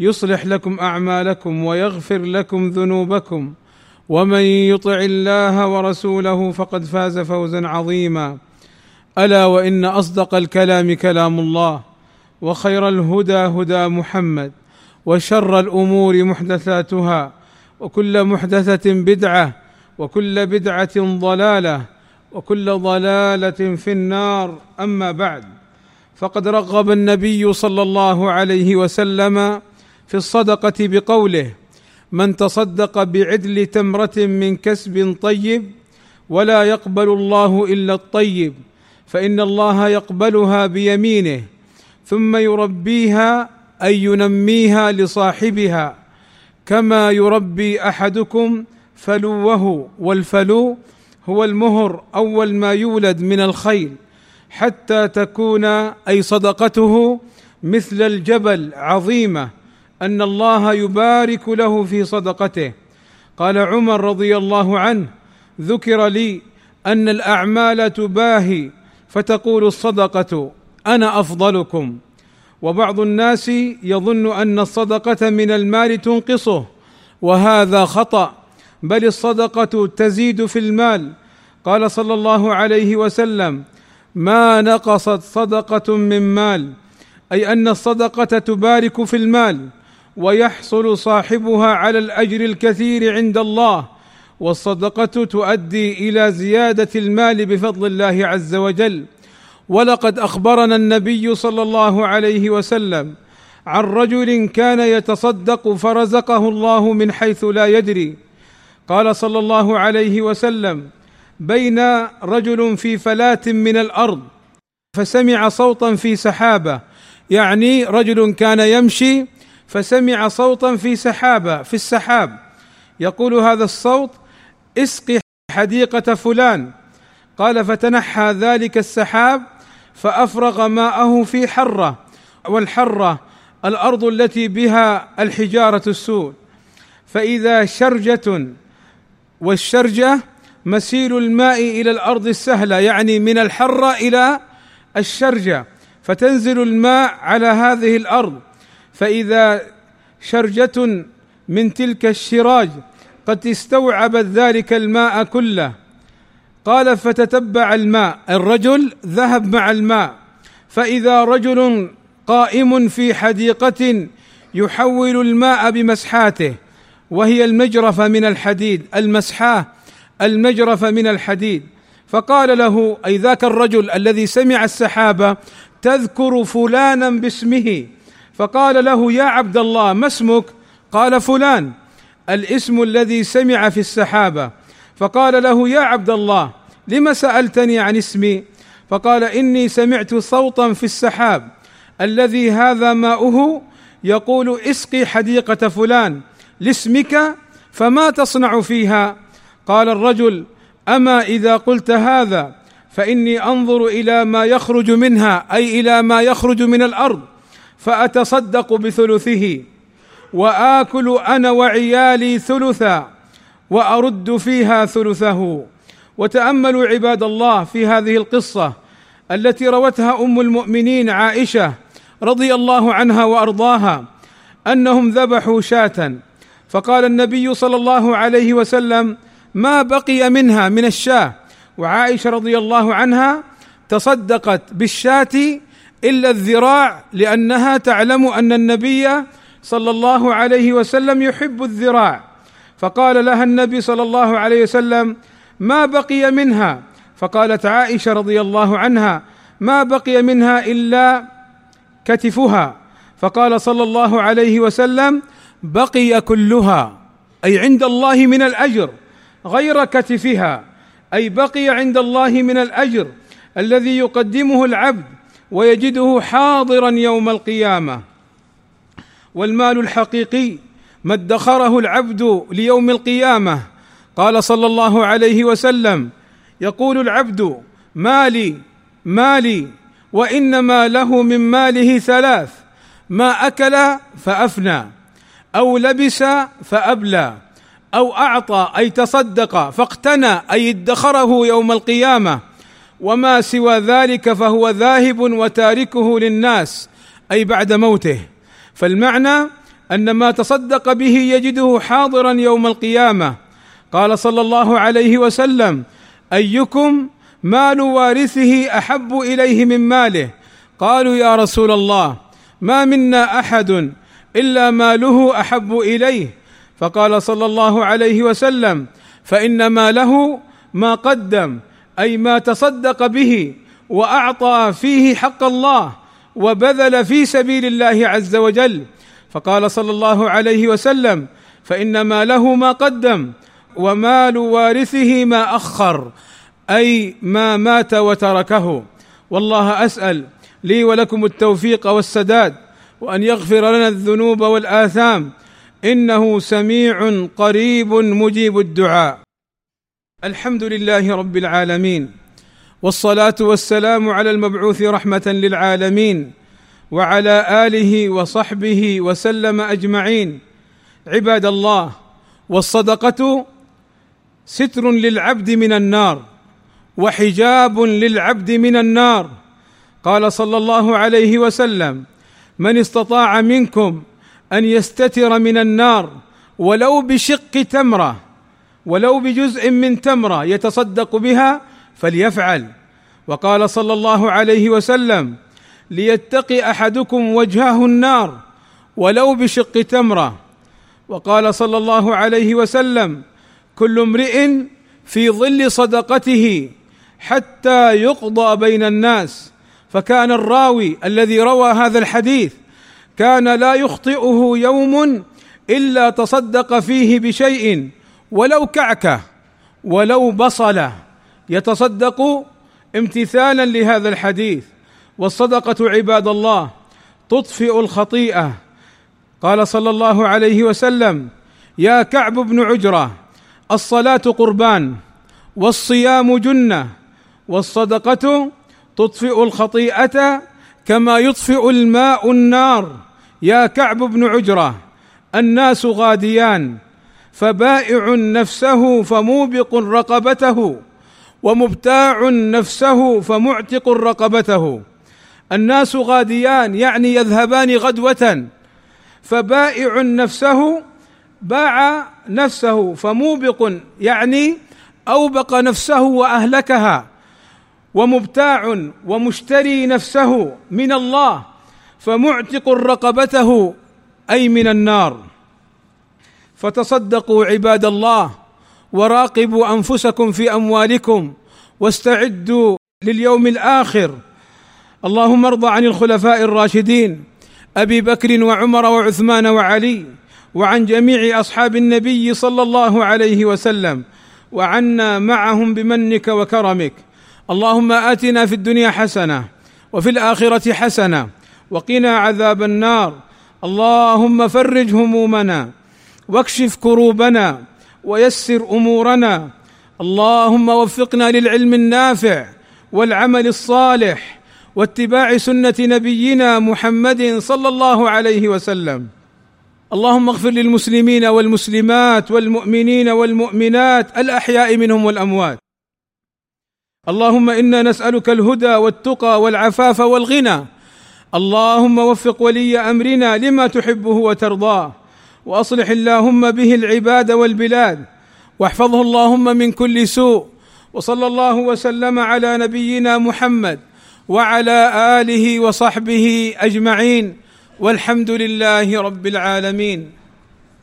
يصلح لكم أعمالكم ويغفر لكم ذنوبكم. ومن يطع الله ورسوله فقد فاز فوزا عظيما. ألا وإن أصدق الكلام كلام الله وخير الهدى هدى محمد وشر الأمور محدثاتها وكل محدثة بدعة وكل بدعة ضلالة وكل ضلالة في النار. أما بعد فقد رغب النبي صلى الله عليه وسلم في الصدقة بقوله من تصدق بعدل تمرة من كسب طيب ولا يقبل الله إلا الطيب فإن الله يقبلها بيمينه ثم يربيها أي ينميها لصاحبها كما يربي أحدكم فلوه والفلو هو المهر أول ما يولد من الخيل حتى تكون أي صدقته مثل الجبل عظيمة أن الله يبارك له في صدقته. قال عمر رضي الله عنه ذكر لي أن الأعمال تباهي فتقول الصدقة أنا أفضلكم. وبعض الناس يظن أن الصدقة من المال تنقصه وهذا خطأ بل الصدقة تزيد في المال. قال صلى الله عليه وسلم ما نقصت صدقة من مال أي أن الصدقة تبارك في المال. ويحصل صاحبها على الأجر الكثير عند الله والصدقة تؤدي إلى زيادة المال بفضل الله عز وجل. ولقد أخبرنا النبي صلى الله عليه وسلم عن رجل كان يتصدق فرزقه الله من حيث لا يدري. قال صلى الله عليه وسلم بين رجل في فلاه من الأرض فسمع صوتا في سحابة يعني رجل كان يمشي فسمع صوتا في سحابة في السحاب. يقول هذا الصوت اسقي حديقة فلان. قال فتنحى ذلك السحاب فأفرغ ماءه في حرة. والحرة الأرض التي بها الحجارة السود. فإذا شرجة والشرجة مسيل الماء إلى الأرض السهلة يعني من الحرة إلى الشرجة. فتنزل الماء على هذه الأرض. فإذا شرجة من تلك الشراج قد استوعبت ذلك الماء كله. قال فتتبع الماء. الرجل ذهب مع الماء. فإذا رجل قائم في حديقة يحول الماء بمسحاته وهي المجرفه من الحديد المسحاة المجرفه من الحديد. فقال له أي ذاك الرجل الذي سمع السحابة تذكر فلانا باسمه؟ فقال له يا عبد الله ما اسمك? قال فلان. الاسم الذي سمع في السحابة. فقال له يا عبد الله لم سألتني عن اسمي؟ فقال إني سمعت صوتا في السحاب. الذي هذا ماؤه؟ يقول اسقي حديقة فلان لاسمك فما تصنع فيها؟ قال الرجل أما إذا قلت هذا فإني أنظر إلى ما يخرج منها أي إلى ما يخرج من الأرض. فأتصدق بثلثه وآكل أنا وعيالي ثلثا وأرد فيها ثلثه. وتاملوا عباد الله في هذه القصة التي روتها أم المؤمنين عائشة رضي الله عنها وأرضاها أنهم ذبحوا شاة. فقال النبي صلى الله عليه وسلم ما بقي منها من الشاة؟ وعائشة رضي الله عنها تصدقت بالشاة إلا الذراع لأنها تعلم أن النبي صلى الله عليه وسلم يحب الذراع. فقال لها النبي صلى الله عليه وسلم ما بقي منها؟ فقالت عائشة رضي الله عنها ما بقي منها إلا كتفها. فقال صلى الله عليه وسلم بقي كلها أي عند الله من الأجر غير كتفها أي بقي عند الله من الأجر الذي يقدمه العبد. ويجده حاضرا يوم القيامة. والمال الحقيقي ما ادخره العبد ليوم القيامة. قال صلى الله عليه وسلم يقول العبد مالي مالي وانما له من ماله ثلاث ما أكل فأفنى أو لبس فأبلى أو أعطى أي تصدق فاقتنى أي ادخره يوم القيامة. وما سوى ذلك فهو ذاهب وتاركه للناس أي بعد موته. فالمعنى أن ما تصدق به يجده حاضرا يوم القيامة. قال صلى الله عليه وسلم أيكم مال وارثه أحب إليه من ماله؟ قالوا يا رسول الله ما منا أحد إلا ماله أحب إليه. فقال صلى الله عليه وسلم فإن ماله ما قدم أي ما تصدق به وأعطى فيه حق الله وبذل في سبيل الله عز وجل. فقال صلى الله عليه وسلم فان ماله ما قدم ومال وارثه ما أخر أي ما مات وتركه. والله أسأل لي ولكم التوفيق والسداد وأن يغفر لنا الذنوب والآثام إنه سميع قريب مجيب الدعاء. الحمد لله رب العالمين والصلاة والسلام على المبعوث رحمة للعالمين وعلى آله وصحبه وسلم أجمعين. عباد الله والصدقة ستر للعبد من النار وحجاب للعبد من النار. قال صلى الله عليه وسلم من استطاع منكم أن يستتر من النار ولو بشق تمرة ولو بجزء من تمرة يتصدق بها فليفعل. وقال صلى الله عليه وسلم ليتقي أحدكم وجهه النار ولو بشق تمرة. وقال صلى الله عليه وسلم كل امرئ في ظل صدقته حتى يقضى بين الناس. فكان الراوي الذي روى هذا الحديث كان لا يخطئه يوم إلا تصدق فيه بشيء ولو كعكه ولو بصله يتصدق امتثالا لهذا الحديث. والصدقة عباد الله تطفئ الخطيئة. قال صلى الله عليه وسلم يا كعب بن عجرة الصلاة قربان والصيام جنة. والصدقة تطفئ الخطيئة كما يطفئ الماء النار. يا كعب بن عجرة الناس غاديان. فبائع نفسه فموبق رقبته ومبتاع نفسه فمعتق رقبته. الناس غاديان يعني يذهبان غدوة. فبائع نفسه باع نفسه فموبق يعني أوبق نفسه وأهلكها. ومبتاع ومشتري نفسه من الله فمعتق رقبته أي من النار. فتصدقوا عباد الله وراقبوا أنفسكم في أموالكم واستعدوا لليوم الآخر. اللهم ارض عن الخلفاء الراشدين أبي بكر وعمر وعثمان وعلي وعن جميع أصحاب النبي صلى الله عليه وسلم وعنا معهم بمنك وكرمك. اللهم آتنا في الدنيا حسنة وفي الآخرة حسنة وقنا عذاب النار. اللهم فرج همومنا واكشف كروبنا ويسر أمورنا. اللهم وفقنا للعلم النافع والعمل الصالح واتباع سنة نبينا محمد صلى الله عليه وسلم. اللهم اغفر للمسلمين والمسلمات والمؤمنين والمؤمنات الأحياء منهم والأموات. اللهم إنا نسألك الهدى والتقى والعفاف والغنى. اللهم وفق ولي أمرنا لما تحبه وترضاه. وأصلح اللهم به العباد والبلاد واحفظه اللهم من كل سوء وصلى الله وسلم على نبينا محمد وعلى آله وصحبه أجمعين والحمد لله رب العالمين